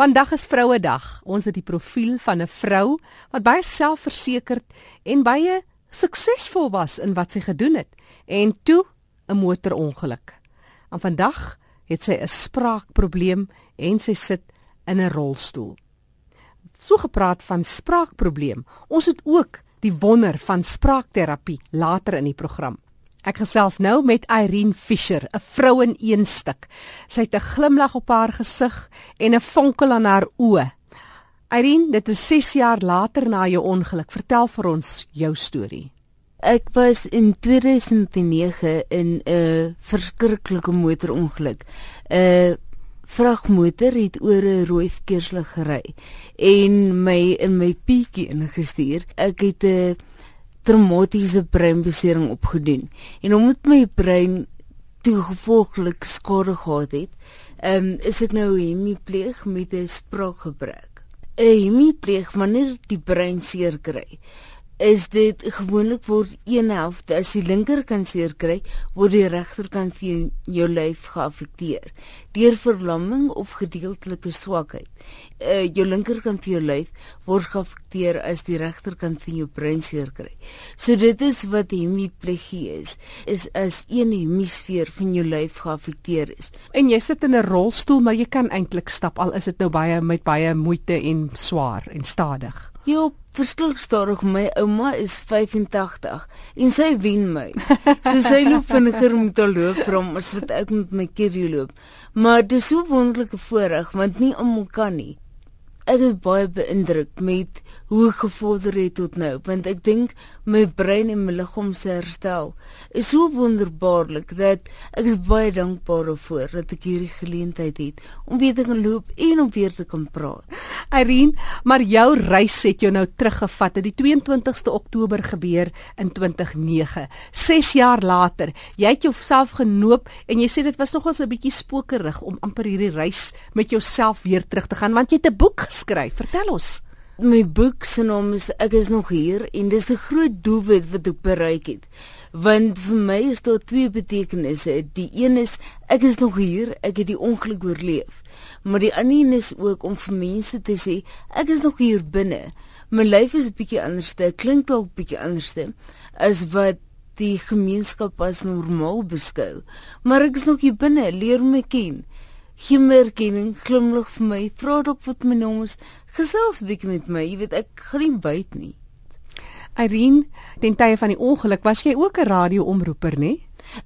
Vandag is Vrouedag. Ons het die profiel van 'n vrou wat baie selfversekerd en baie suksesvol was in wat sy gedoen het en toe 'n motorongeluk. En vandag het sy 'n spraakprobleem en sy sit in 'n rolstoel. So gepraat van spraakprobleem. Ons het ook die wonder van spraakterapie later in die program. Ek gesels nou met Irene Fischer, 'n vrou in een stuk. Sy het 'n glimlag op haar gesig en 'n vonkel aan haar oë. Irene, dit is 6 jaar later na jou ongeluk. Vertel vir ons jou storie. Ek was in 2009 in 'n verskriklike motorongeluk. 'n Vragmotor het oor 'n rooi verkeerslig gery en my in my pietjie ingestuur. Ek het 'n traumatiese breinbesering opgedoen en omdat my brein toe gevolglik skade gehad het, um, is ek nou hemipleeg met 'n spraakgebrek. 'n Hemipleeg wanneer die brein seer kry is dit gewoonlik word een helfte as die linkerkant seer kry, word die regterkant vir jou, lyf geaffekteer deur verlamming of gedeeltelike swakheid. Uh, jou linkerkant van jou lyf word geaffekteer as die regterkant van jou brein seer kry. So dit is wat hemiplegie is, is as een hemisfeer van jou lyf geaffekteer is. En jy sit in 'n rolstoel, maar jy kan eintlik stap al is dit nou baie met baie moeite en swaar en stadig. Ja, verskil stadig my ouma is 85 en sy wen my. So sy loop vinniger met haar loop van as wat ek met my kerry loop. Maar dis so wonderlike voorreg want nie almal kan nie ek is baie beïndruk met hoe gevorder het tot nou want ek dink my brein en my liggaam se herstel is so wonderbaarlik dat ek is baie dankbaar daarvoor dat ek hierdie geleentheid het om weer te kan loop en om weer te kan praat. Irene, maar jou reis het jou nou teruggevat. Dit die 22ste Oktober gebeur in 2009. 6 jaar later, jy het jouself genoop en jy sê dit was nogals 'n bietjie spokerig om amper hierdie reis met jouself weer terug te gaan want jy het 'n boek geskryf. Vertel ons. My boek se naam is Ek is nog hier en dis 'n groot doelwit wat ek bereik het. Want vir my is daar twee betekenisse. Die een is ek is nog hier, ek het die ongeluk oorleef. Maar die ander een is ook om vir mense te sê ek is nog hier binne. My lyf is 'n bietjie anderste, klink dalk bietjie anderste as wat die gemeenskap as normaal beskou. Maar ek is nog hier binne, leer my ken geen meer kenning glimlag vir my vra dalk wat my naam is gesels bietjie met my jy weet ek gaan nie byt nie. Irene ten tye van die ongeluk was jy ook 'n radioomroeper nê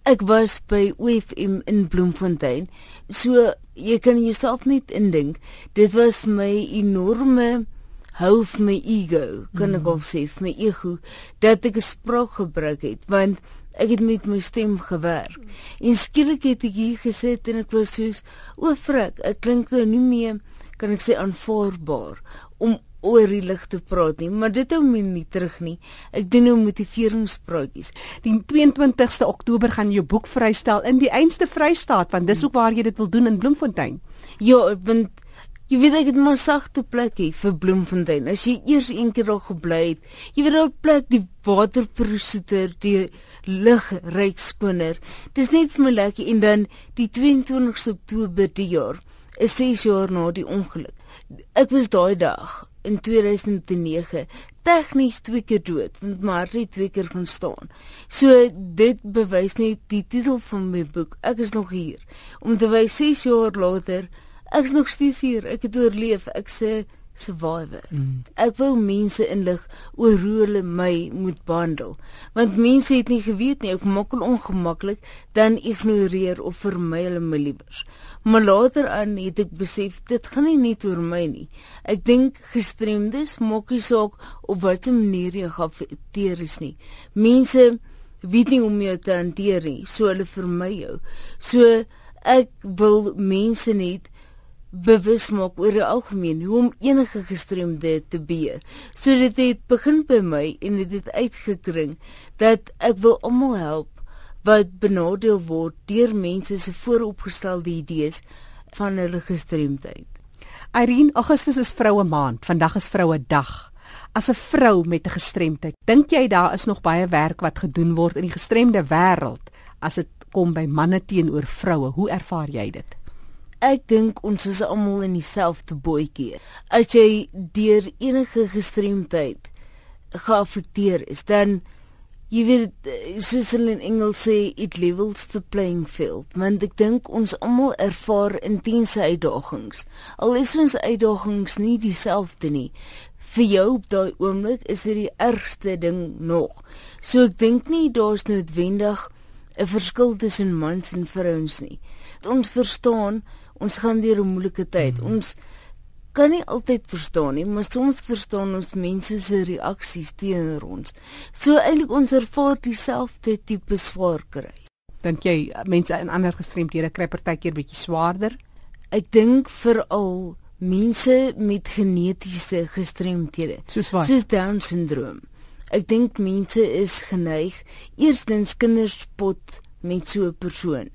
ek was by OFM in Bloemfontein. So jy kan jouself net indink dit was vir my enorme hou vir my ego kan mm. ek al sê vir my ego dat ek 'n spraak gebruik het. Want Ek het met my stem gewerk. En skielik het ek hier gesit en ek was soos, "O, frik, ek klink nou nie meer kan ek sê aanvaarbaar om oor die lig te praat nie, maar dit hou my nie terug nie. Ek doen nou motiveringspraatjies. Die 22ste Oktober gaan jou boek vrystel in die einste Vrystaat, want dis ook waar jy dit wil doen in Bloemfontein. Ja, want Jy weet ek het maar sagte plekkie vir Bloemfontein. As jy eers een keer daar gebly het, jy weet daar plek die waterproesoeter, die lug ryk skoner. Dis net vir my lekker en dan die 22 Oktober die jaar is 6 jaar na die ongeluk. Ek was daai dag in 2009 tegnies twee keer dood, want maar het twee keer gaan staan. So dit bewys net die titel van my boek. Ek is nog hier om te wys 6 jaar later Ek's nog steeds hier. Ek het oorleef. Ek sê survivor. Mm. Ek wou mense inlig oor hoe hulle my moet behandel. Want mense het nie geweet nie, ek maak hom ongemaklik, dan ignoreer of vermy hulle my liewers. Maar later aan het ek besef dit gaan nie net oor my nie. Ek dink gestremdes maak nie saak op watter manier jy geaffekteer is nie. Mense weet nie hoe om jou te hanteer nie, so hulle vermy jou. So ek wil mense net bewus maak oor die algemeen hoe om enige gestremde te beheer. So dit het begin by my en dit het uitgekring dat ek wil almal help wat benadeel word deur mense se vooropgestelde idees van hulle gestremdheid. Irene, Augustus is vroue maand. Vandag is vroue dag. As 'n vrou met 'n gestremdheid, dink jy daar is nog baie werk wat gedoen word in die gestremde wêreld as dit kom by manne teenoor vroue? Hoe ervaar jy dit? Ek dink ons is almal in dieselfde bootjie. As jy deur enige gestremdheid geaffekteer is, dan jy weet soos hulle in Engels sê it levels the playing field. Want ek dink ons almal ervaar intense uitdagings. Al is ons uitdagings nie dieselfde nie. Vir jou op daai oomblik is dit die ergste ding nog. So ek dink nie daar's noodwendig 'n verskil tussen mans en vrouens nie. Ons verstaan ons gaan deur 'n moeilike tyd mm. ons kan nie altyd verstaan nie, maar soms verstaan ons mense se reaksies teenoor ons. So eintlik ons ervaar dieselfde tipe swaar kry. Dink jy mense in ander gestremdhede kry partykeer bietjie swaarder? Ek dink veral mense met genetiese gestremdhede, soos, soos Down syndroom. Ek dink mense is geneig eerstens kinders spot met so 'n persoon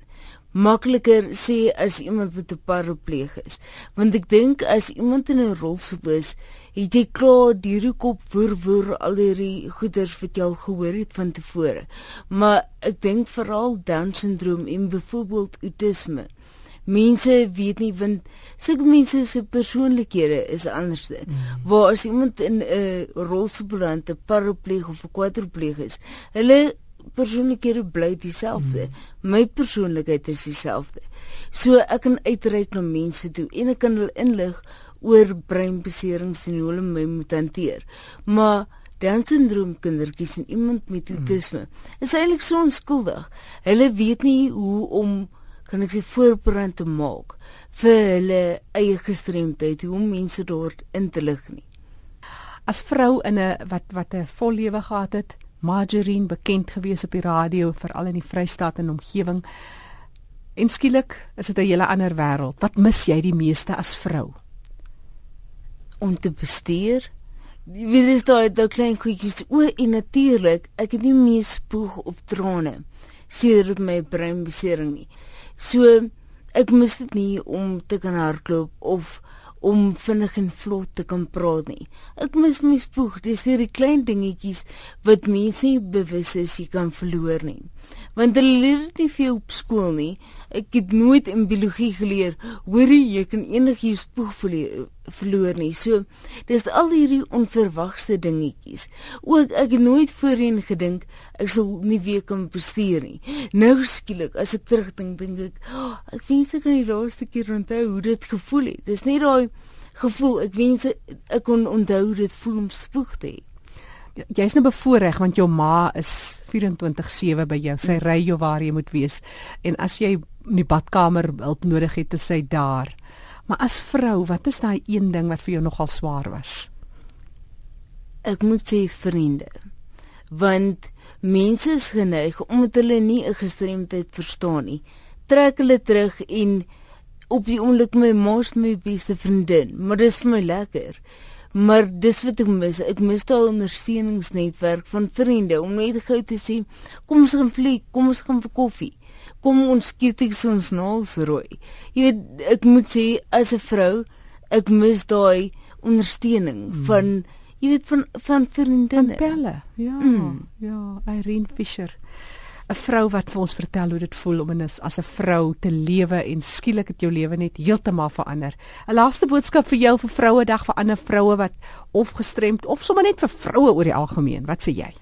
makliker sê as iemand wat 'n parapleeg is. Want ek dink as iemand in 'n rolstoel is, het jy klaar die kop woer woer al hierdie goeders wat jy al gehoor het van tevore. Maar ek dink veral down syndroom en byvoorbeeld autisme. Mense weet nie want sulke mense se persoonlikhede is anders. Mm. Waar as iemand in 'n rolstoel beland, 'n parapleeg of 'n kwadripleeg is, hulle persoonlikhede bly dieselfde. Hmm. My persoonlikheid is dieselfde. So ek kan uitreik na mense toe en ek kan hulle inlig oor breinbeserings en hoe hulle my moet hanteer. Maar Down syndroom kindertjies en iemand met hmm. autisme hmm. is eintlik so onskuldig. Hulle weet nie hoe om kan ek sê voorbrand te maak vir hulle eie gestremdheid, hoe om mense daar in te lig nie. As vrou in 'n wat wat 'n vol lewe gehad het, Margarine bekend gewees op die radio veral in die Vrystaat en omgewing. En skielik is dit 'n hele ander wêreld. Wat mis jy die meeste as vrou? Om te bestuur. Die is daai klein goedjies o en natuurlik, ek het nie meer spoeg of trane sedert my breinbesering nie. So ek mis dit nie om te kan hardloop of om vinnig en vlot te kan praat nie. Ek mis my spoeg, dis hierdie klein dingetjies wat mense nie bewus is jy kan verloor nie. Want hulle leer dit nie vir jou op skool nie. Ek het nooit in biologie geleer hoor jy kan enigiets spoeg verloor nie. So dis al hierdie onverwagte dingetjies. Ook ek het nooit voorheen gedink ek sal nie weer kan bestuur nie. Nou skielik as ek terugdink dink ek, oh, ek wens ek kan die laaste keer onthou hoe dit gevoel het. Dis nie daai gevoel ek wens ek kon onthou dit voel om spoeg te hê. Ja, jy's nou bevoorreg want jou ma is 24/7 by jou. Sy ry jou waar jy moet wees. En as jy in die badkamer hulp nodig het, is sy daar. Maar as vrou, wat is daai een ding wat vir jou nogal swaar was? Ek moet sê vriende. Want mense is geneig omdat hulle nie 'n gestremdheid verstaan nie, trek hulle terug en op die oomblik my mos my beste vriendin, maar dit is vir my lekker. Maar dis wat ek mis. Ek mis daai ondersteuningsnetwerk van vriende om net gou te sê, kom ons gaan vlieg, kom ons gaan vir koffie kom ons skietigs ons naels rooi. Jy weet ek moet sê as 'n vrou ek mis daai ondersteuning mm. van jy weet van van vriendinne. Pelle. Ja. Mm. Ja, Irene Fischer. 'n vrou wat vir ons vertel hoe dit voel om as 'n vrou te lewe en skielik het jou lewe net heeltemal verander. 'n Laaste boodskap vir jou vir Vrouedag vir ander vroue wat of gestremd of sommer net vir vroue oor die algemeen. Wat sê jy?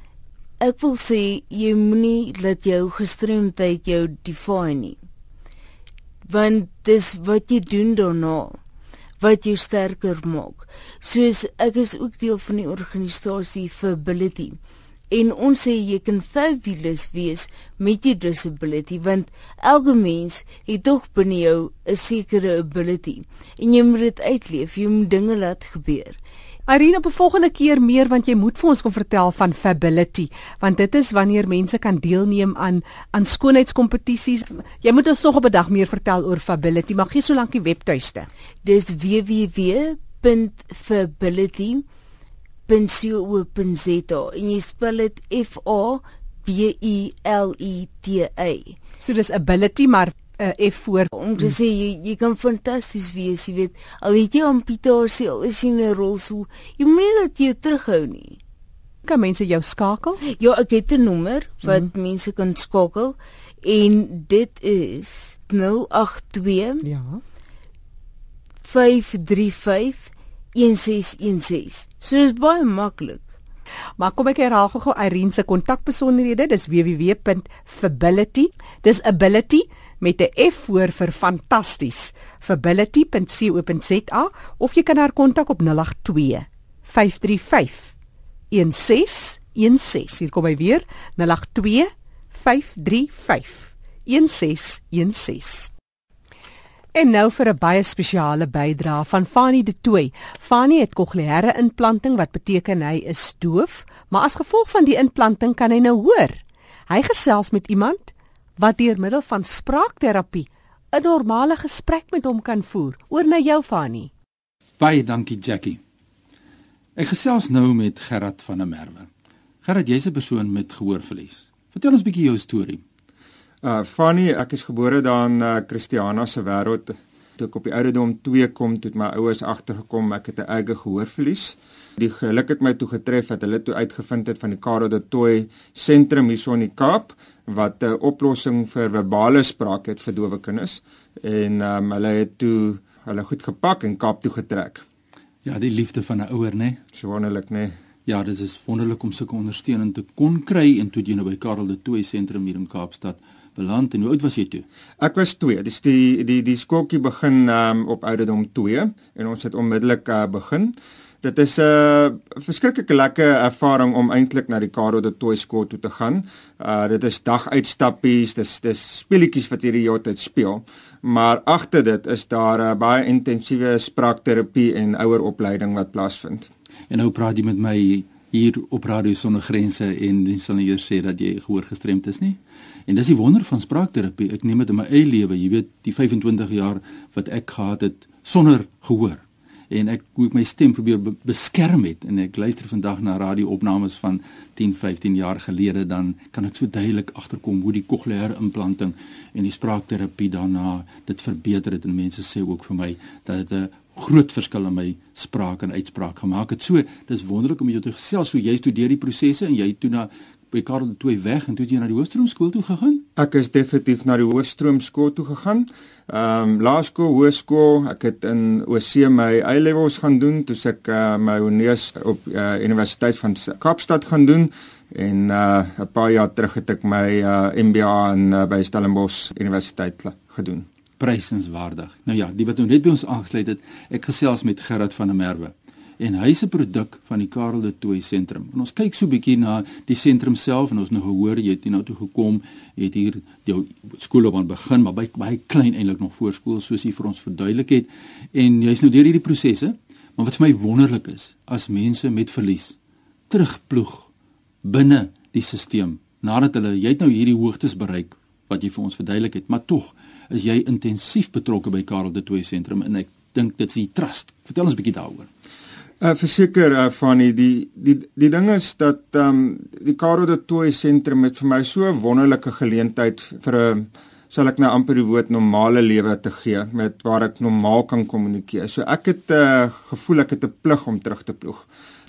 Ek wil sê jy moenie laat jou gestremdheid jou define nie. Want dis wat jy doen daarna wat jou sterker maak. Soos ek is ook deel van die organisasie for ability. En ons sê jy kan fabulous wees met jou disability want elke mens het tog binne jou 'n sekere ability en jy moet dit uitleef, jy moet dinge laat gebeur. Irene op 'n volgende keer meer want jy moet vir ons kom vertel van Fability want dit is wanneer mense kan deelneem aan aan skoonheidskompetisies. Jy moet ons nog op 'n dag meer vertel oor Fability, maar gee so lank die webtuiste. Dis www.fability.co.za en jy spel dit F A B I L I T A. So dis ability maar uh, F voor om te sê jy jy kan fantasties wees, jy weet. Al het jy amputasie, al is jy in 'n rolstoel, jy moenie dat jy terughou nie. Kan mense jou skakel? Ja, ek het 'n nommer wat mm mense kan skakel en dit is 082 Ja. 535 1616. So dit is baie maklik. Maar kom ek herhaal gou Irene se kontakbesonderhede. Dis www.fability. Dis ability met 'n F voor vir fantasties. fability.co.za of jy kan haar kontak op 082 535 1616. Hier kom hy weer. 082 535 1616. En nou vir 'n baie spesiale bydrae van Fanie De Tooy. Fanie het kokleaire implanting wat beteken hy is doof, maar as gevolg van die implanting kan hy nou hoor. Hy gesels met iemand wat deur middel van spraakterapie 'n normale gesprek met hom kan voer. Oor na jou Fanie. Baie dankie Jackie. Ek gesels nou met Gerard van der Merwe. Gerard, jy's 'n persoon met gehoorverlies. Vertel ons 'n bietjie jou storie. Uh Fanny, ek is gebore daar in uh, Christiana se wêreld. Toe ek op die ouderdom 2 kom, toe my ouers agtergekom ek het 'n erge gehoorverlies. Die geluk het my toe getref dat hulle toe uitgevind het van die Karoo de Tooy sentrum hier so in die Kaap wat 'n oplossing vir verbale spraak het vir dowe kinders en um, hulle het toe hulle goed gepak en Kaap toe getrek. Ja, die liefde van 'n ouer, né? So wonderlik, né? Ja, dit is wonderlik om sulke ondersteuning te kon kry en toe jy nou by Karoo de Tooy sentrum hier in Kaapstad beland en hoe oud was jy toe? Ek was 2. Dis die die die skooltjie begin um, op ouderdom 2 en ons het onmiddellik uh, begin. Dit is 'n uh, verskriklike lekker ervaring om eintlik na die Karoo de Tooi skool toe te gaan. Uh dit is daguitstappies, dis dis speletjies wat jy die hele tyd speel. Maar agter dit is daar 'n uh, baie intensiewe spraakterapie en oueropleiding wat plaasvind. En nou praat jy met my hier op Radio Sonder Grense en jy sal nie sê dat jy gehoor gestremd is nie. En dis die wonder van spraakterapie. Ek neem dit in my eie lewe, jy weet, die 25 jaar wat ek gehad het sonder gehoor en ek hoe ek my stem probeer be beskerm het en ek luister vandag na radioopnames van 10, 15 jaar gelede dan kan ek so duidelik agterkom hoe die kokleaire implanting en die spraakterapie daarna dit verbeter het en mense sê ook vir my dat dit 'n groot verskil in my spraak en uitspraak gemaak het. So, dis wonderlik om jou te gesels so jy studeer die prosesse en jy toe na by Karel II weg en toe jy na die Hoofstroom skool toe gegaan? Ek is definitief na die Hoofstroom skool toe gegaan. Ehm um, laerskool, hoërskool, ek het in OC my A-levels gaan doen, toe ek uh, my honeurs op uh, Universiteit van Kaapstad gaan doen en uh, 'n paar jaar terug het ek my uh, MBA in uh, by Stellenbosch Universiteit gedoen. Prysenswaardig. Nou ja, die wat nou net by ons aangesluit het, ek gesels met Gerard van der Merwe en hy's 'n produk van die Karel de Tooy sentrum. En ons kyk so 'n bietjie na die sentrum self en ons nou gehoor jy het hier nou toe gekom, jy het hier jou skool op aan begin, maar baie baie klein eintlik nog voorskool soos jy vir ons verduidelik het. En jy's nou deur hierdie prosesse, maar wat vir my wonderlik is, as mense met verlies terugploeg binne die stelsel nadat hulle jy het nou hierdie hoogtes bereik wat jy vir ons verduidelik het, maar tog is jy intensief betrokke by Karel de Tooy sentrum en ek dink dit is die trust. Vertel ons 'n bietjie daaroor. Uh verseker uh, van die die die die ding is dat ehm um, die Karoo de Tooy sentrum het vir my so 'n wonderlike geleentheid vir 'n sal ek nou amper die woord normale lewe te gee met waar ek normaal kan kommunikeer. So ek het 'n uh, eh, gevoel ek het 'n plig om terug te ploeg.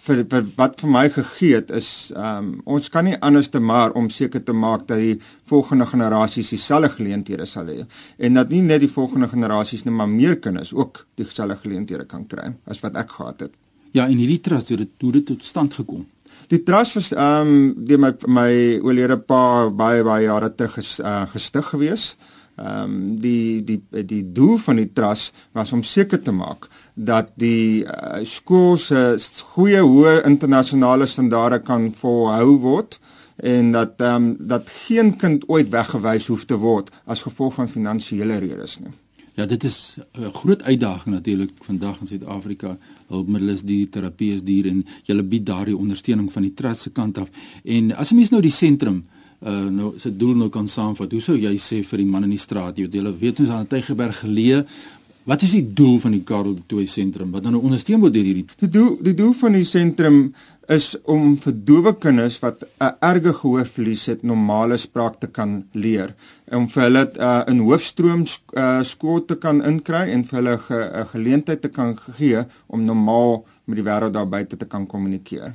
Vir, vir wat vir my gegee het is um, ons kan nie anders te maar om seker te maak dat die volgende generasies dieselfde geleenthede sal hê en dat nie net die volgende generasies net maar meer kinders ook dieselfde geleenthede kan kry as wat ek gehad het. Ja, en hierdie trust het hoe dit tot stand gekom. Die trust was ehm um, deur my my oorlede pa baie baie jare terug ges, uh, gestig gewees. Ehm um, die die die doel van die trust was om seker te maak dat die uh, skool se goeie hoë internasionale standaarde kan volhou word en dat ehm um, dat geen kind ooit weggewys hoef te word as gevolg van finansiële redes nie. Ja, dit is 'n groot uitdaging natuurlik vandag in Suid-Afrika. Hulpmiddels is duur, terapie is duur en jy bied daardie ondersteuning van die trust se kant af. En as 'n mens nou die sentrum nou se doel nou kan saamvat. Hoe sou jy sê vir die man in die straat, jy jy weet ons aan Tygerberg geleë, wat is die doel van die Karel de Tooy sentrum wat dan nou ondersteun word deur hierdie Die doel die doel van die sentrum is om vir dowe kinders wat 'n erge gehoorverlies het normale spraak te kan leer om vir hulle uh, in hoofstroom uh, skool te kan inkry en vir hulle 'n ge, geleentheid te kan gee om normaal met die wêreld daar buite te kan kommunikeer.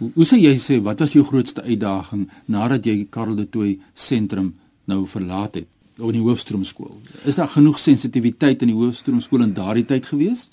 Hoe, sê jy sê wat was jou grootste uitdaging nadat jy Karel de Tooy sentrum nou verlaat het? in die hoofstroomskool. Is daar genoeg sensitiwiteit in die hoofstroomskool in daardie tyd gewees?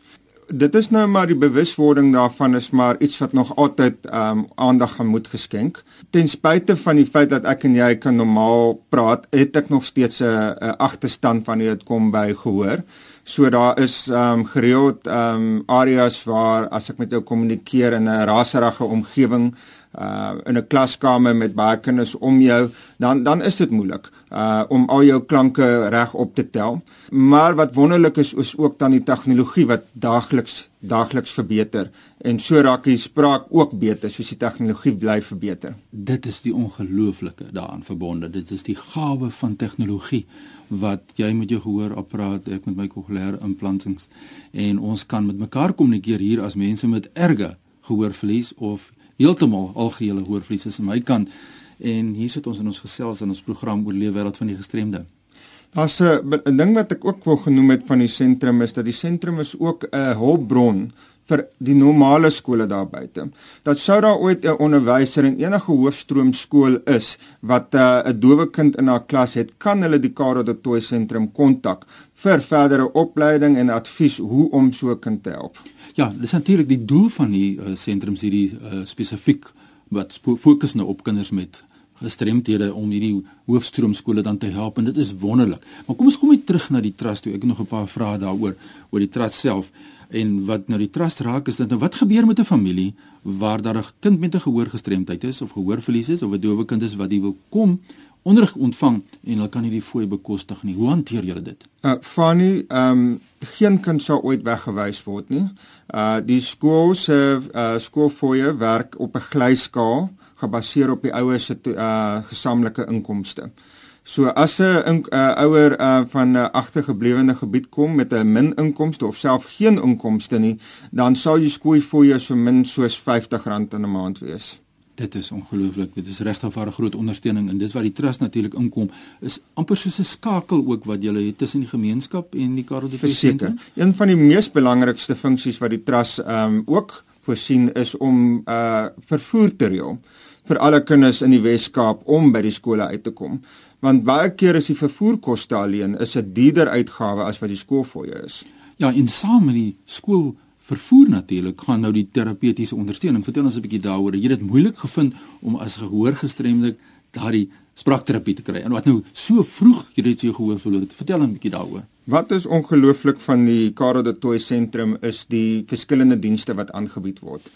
Dit is nou maar die bewuswording daarvan is maar iets wat nog altyd ehm um, aandag gaan moet geskenk. Ten spyte van die feit dat ek en jy kan normaal praat, het ek nog steeds 'n agterstand wanneer dit kom by gehoor. So daar is ehm um, gereeld ehm um, areas waar as ek met jou kommunikeer in 'n raserige omgewing uh in 'n klaskamer met baie kinders om jou, dan dan is dit moeilik uh om al jou klanke reg op te tel. Maar wat wonderlik is is ook dan die tegnologie wat daagliks daagliks verbeter en so raak die spraak ook beter soos die tegnologie bly verbeter. Dit is die ongelooflike daaraan verbonde. Dit is die gawe van tegnologie wat jy met jou gehoorapparaat, ek met my kokleaire implantings en ons kan met mekaar kommunikeer hier as mense met erge gehoorverlies of heeltemal algehele hoorvlies is aan my kant en hier sit ons in ons gesels in ons program oor lewe wêreld van die gestremde. Daar's 'n ding wat ek ook wou genoem het van die sentrum is dat die sentrum is ook 'n hulpbron vir die normale skole daar buite. Dat sou daar ooit 'n onderwyser in enige hoofstroomskool is wat 'n uh, dowe kind in haar klas het, kan hulle die Karoo de Tooy sentrum kontak vir verdere opleiding en advies hoe om so 'n kind te help. Ja, dis natuurlik die doel van die uh, sentrums hierdie uh, spesifiek wat fokus nou op kinders met gestremthede om hierdie hoofstroomskole dan te help en dit is wonderlik. Maar kom ons kom net terug na die trust toe. Ek het nog 'n paar vrae daaroor oor die trust self en wat nou die trust raak is dit nou wat gebeur met 'n familie waar daar 'n kind met 'n gehoorgestremdheid is of gehoorverlies is of 'n dowe kind is wat jy wil kom onderrig ontvang en hulle kan nie die fooi bekostig nie. Hoe hanteer julle dit? Uh Fanny, ehm um, geen kind sal ooit weggewys word nie. Uh die skool se uh skoolfooie werk op 'n glyskaal gebaseer op die ouers se uh gesamentlike inkomste. So as 'n uh, ouer uh, van 'n uh, agtergeblewene gebied kom met 'n min inkomste of self geen inkomste nie, dan sal jy skoolfooie so min soos R50 in 'n maand wees. Dit is ongelooflik. Dit is regtig 'n groot ondersteuning en dis waar die trust natuurlik inkom. Is amper soos 'n skakel ook wat jy het tussen die gemeenskap en die Karel de Tooy sentrum. Een van die mees belangrikste funksies wat die trust ehm um, ook voorsien is om uh vervoer te reël vir alle kinders in die Wes-Kaap om by die skole uit te kom. Want baie keer is die vervoerkoste alleen is 'n duurder uitgawe as wat die skoolfooie is. Ja, en saam met die skool vervoer natuurlik gaan nou die terapeutiese ondersteuning. Vertel ons 'n bietjie daaroor. Jy het dit moeilik gevind om as gehoorgestremde daardie spraakterapie te kry. En wat nou so vroeg jy het jy gehoor verloor. Vertel 'n bietjie daaroor. Wat is ongelooflik van die Karoo de Tooy sentrum is die verskillende dienste wat aangebied word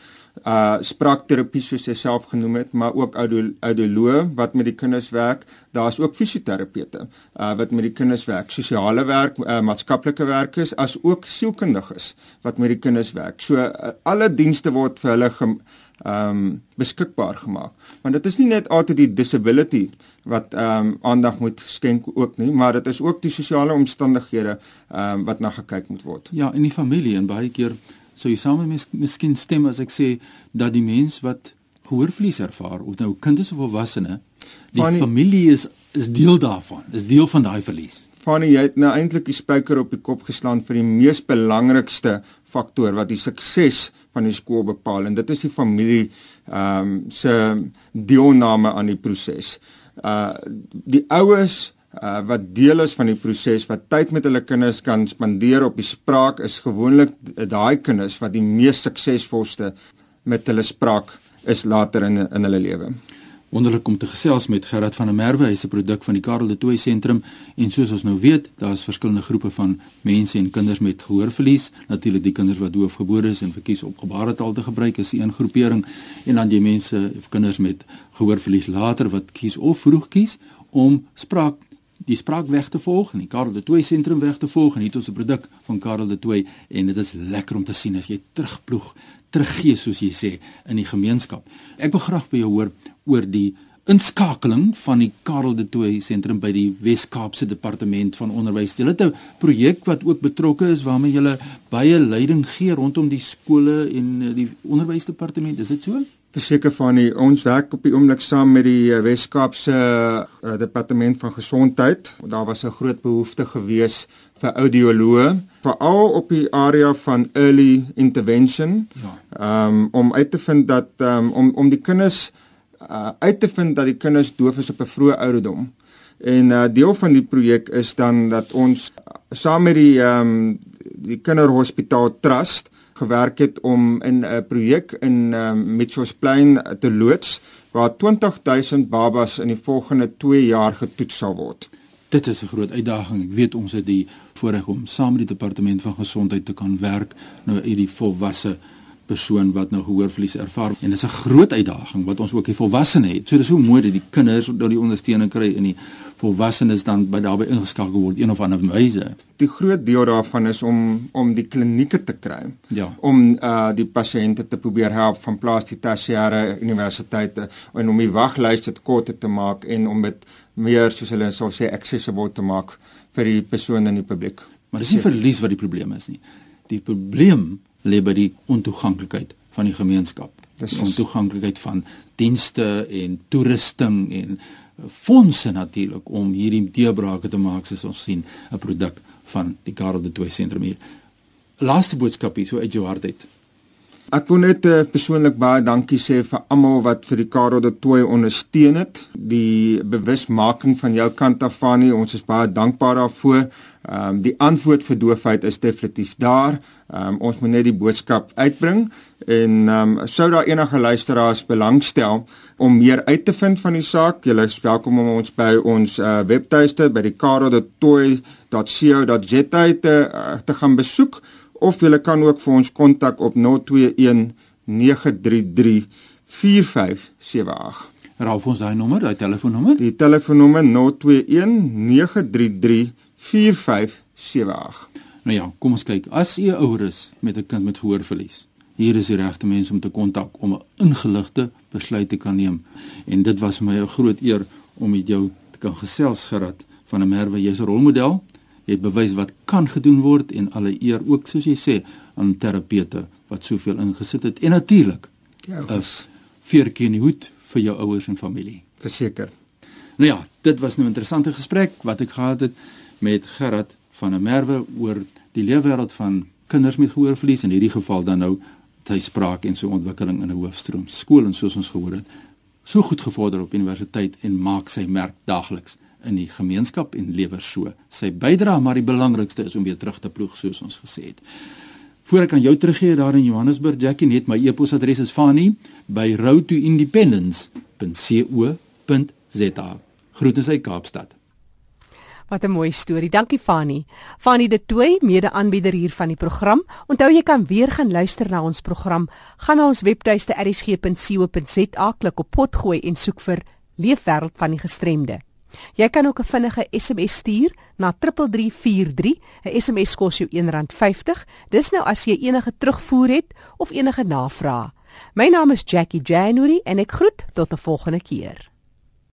uh spraakterapie soos jy self genoem het, maar ook audioloog wat met die kinders werk. Daar's ook fisioterapeute uh wat met die kinders werk, sosiale werk, uh, maatskaplike werkers as ook sielkundiges wat met die kinders werk. So uh, alle dienste word vir hulle ehm um, beskikbaar gemaak. Want dit is nie net altyd die disability wat ehm um, aandag moet skenk ook nie, maar dit is ook die sosiale omstandighede ehm um, wat na gekyk moet word. Ja, in die familie en baie keer So jy saam met mis, miskien stem as ek sê dat die mens wat gehoorverlies ervaar of nou kind is of volwassene, die Fanny, familie is is deel daarvan, is deel van daai verlies. Fanny, jy het nou eintlik die spyker op die kop geslaan vir die mees belangrikste faktor wat die sukses van die skool bepaal en dit is die familie ehm um, se deelname aan die proses. Uh die ouers uh, wat deel is van die proses wat tyd met hulle kinders kan spandeer op die spraak is gewoonlik daai kinders wat die mees suksesvolste met hulle spraak is later in in hulle lewe. Wonderlik om te gesels met Gerard van der Merwe, hy's 'n produk van die Karel de Tooy sentrum en soos ons nou weet, daar's verskillende groepe van mense en kinders met gehoorverlies. Natuurlik die kinders wat doofgebore is en verkies om gebaretaal te gebruik is een groepering en dan jy mense of kinders met gehoorverlies later wat kies of vroeg kies om spraak die spraak weg te volg en die Karel de Tooy sentrum weg te volg en hier het ons 'n produk van Karel de Tooy en dit is lekker om te sien as jy terugploeg, teruggee soos jy sê in die gemeenskap. Ek wil graag by jou hoor oor die inskakeling van die Karel de Tooy sentrum by die Wes-Kaapse departement van onderwys. Hulle het 'n projek wat ook betrokke is waarmee hulle baie leiding gee rondom die skole en eh, die onderwysdepartement. Is dit so? verseker van die ons werk op die oomblik saam met die eh, Wes-Kaapse uh, departement van gesondheid. Daar was 'n groot behoefte gewees vir audioloë, veral op die area van early intervention. Ja. Um om uit te vind dat um om om die kinders uh, uit te vind dat die kinders doof is op 'n vroeë ouderdom En uh, deel van die projek is dan dat ons saam met die um, die Kinderhospitaal Trust gewerk het om in 'n projek in um, Mitchells Plain te loods waar 20000 babas in die volgende 2 jaar getoets sal word. Dit is 'n groot uitdaging. Ek weet ons het die voorreg om saam met die departement van gesondheid te kan werk nou hierdie volwasse persoon wat nou gehoorverlies ervaar en dis 'n groot uitdaging wat ons ook die volwassenes het. So dis so mooi dat die kinders dan die ondersteuning kry en die volwassenes dan by daarbey ingeskakel word een of ander wyse. Die groot deel daarvan is om om die klinieke te kry. Ja. Om uh die pasiënte te probeer help van plaas die tersiêre universiteite en om die waglyste korter te maak en om dit meer soos hulle sal sê accessible te maak vir die persone in die publiek. Maar dis nie verlies wat die probleem is nie. Die probleem lê by die ontoeganklikheid van die gemeenskap. Dis ontoeganklikheid van dienste en toerusting en fondse natuurlik om hierdie deurbrake te maak soos ons sien 'n produk van die Karel de Tooy sentrum hier. Laaste boodskap hier so uit jou hart uit. Ek wil net uh, persoonlik baie dankie sê vir almal wat vir die Karel de Tooy ondersteun het. Die bewusmaking van jou kant af van nie, ons is baie dankbaar daarvoor. Ehm um, die antwoord vir doofheid is definitief daar. Ehm um, ons moet net die boodskap uitbring en ehm um, sou daar enige luisteraars belangstel om meer uit te vind van die saak, julle is welkom om ons by ons uh, webtuiste by die kareldetoy.co.za te, uh, te gaan besoek of jy kan ook vir ons kontak op 021 933 4578. Raaf ons daai nommer, daai telefoonnommer? Die telefoonnommer 021 933 4578. Nou ja, kom ons kyk. As jy ouer is met 'n kind met gehoorverlies, hier is die regte mense om te kontak om 'n ingeligte besluit te kan neem. En dit was vir my 'n groot eer om met jou te kan gesels gerad van 'n merwe jy's 'n rolmodel jy het bewys wat kan gedoen word en alle eer ook soos jy sê aan terapeute wat soveel ingesit het. En natuurlik ja is vierkie in die hoed vir jou ouers en familie. Verseker. Nou ja dit was nou 'n interessante gesprek wat ek gehad het met Gerard van der Merwe oor die leefwêreld van kinders met gehoorverlies in hierdie geval dan nou sy spraak en sy ontwikkeling in 'n hoofstroom skool. En soos ons gehoor het so goed gevorder op universiteit en maak sy merk daagliks in die gemeenskap en lewer so sy bydra maar die belangrikste is om weer terug te ploeg soos ons gesê het. Voor ek aan jou teruggee daar in Johannesburg Jackie net my e-posadres is Fani by roadtoindependence.co.za. Groete uit Kaapstad. Wat 'n mooi storie. Dankie Fani. Fani de Tooi, mede-aanbieder hier van die program. Onthou jy kan weer gaan luister na ons program. Gaan na ons webtuiste erisg.co.za, klik op potgooi en soek vir Leefwêreld van die gestremde. Jy kan ook 'n vinnige SMS stuur na 3343. 'n SMS kos jou R1.50. Dis nou as jy enige terugvoer het of enige navrae. My naam is Jackie January en ek groet tot 'n volgende keer.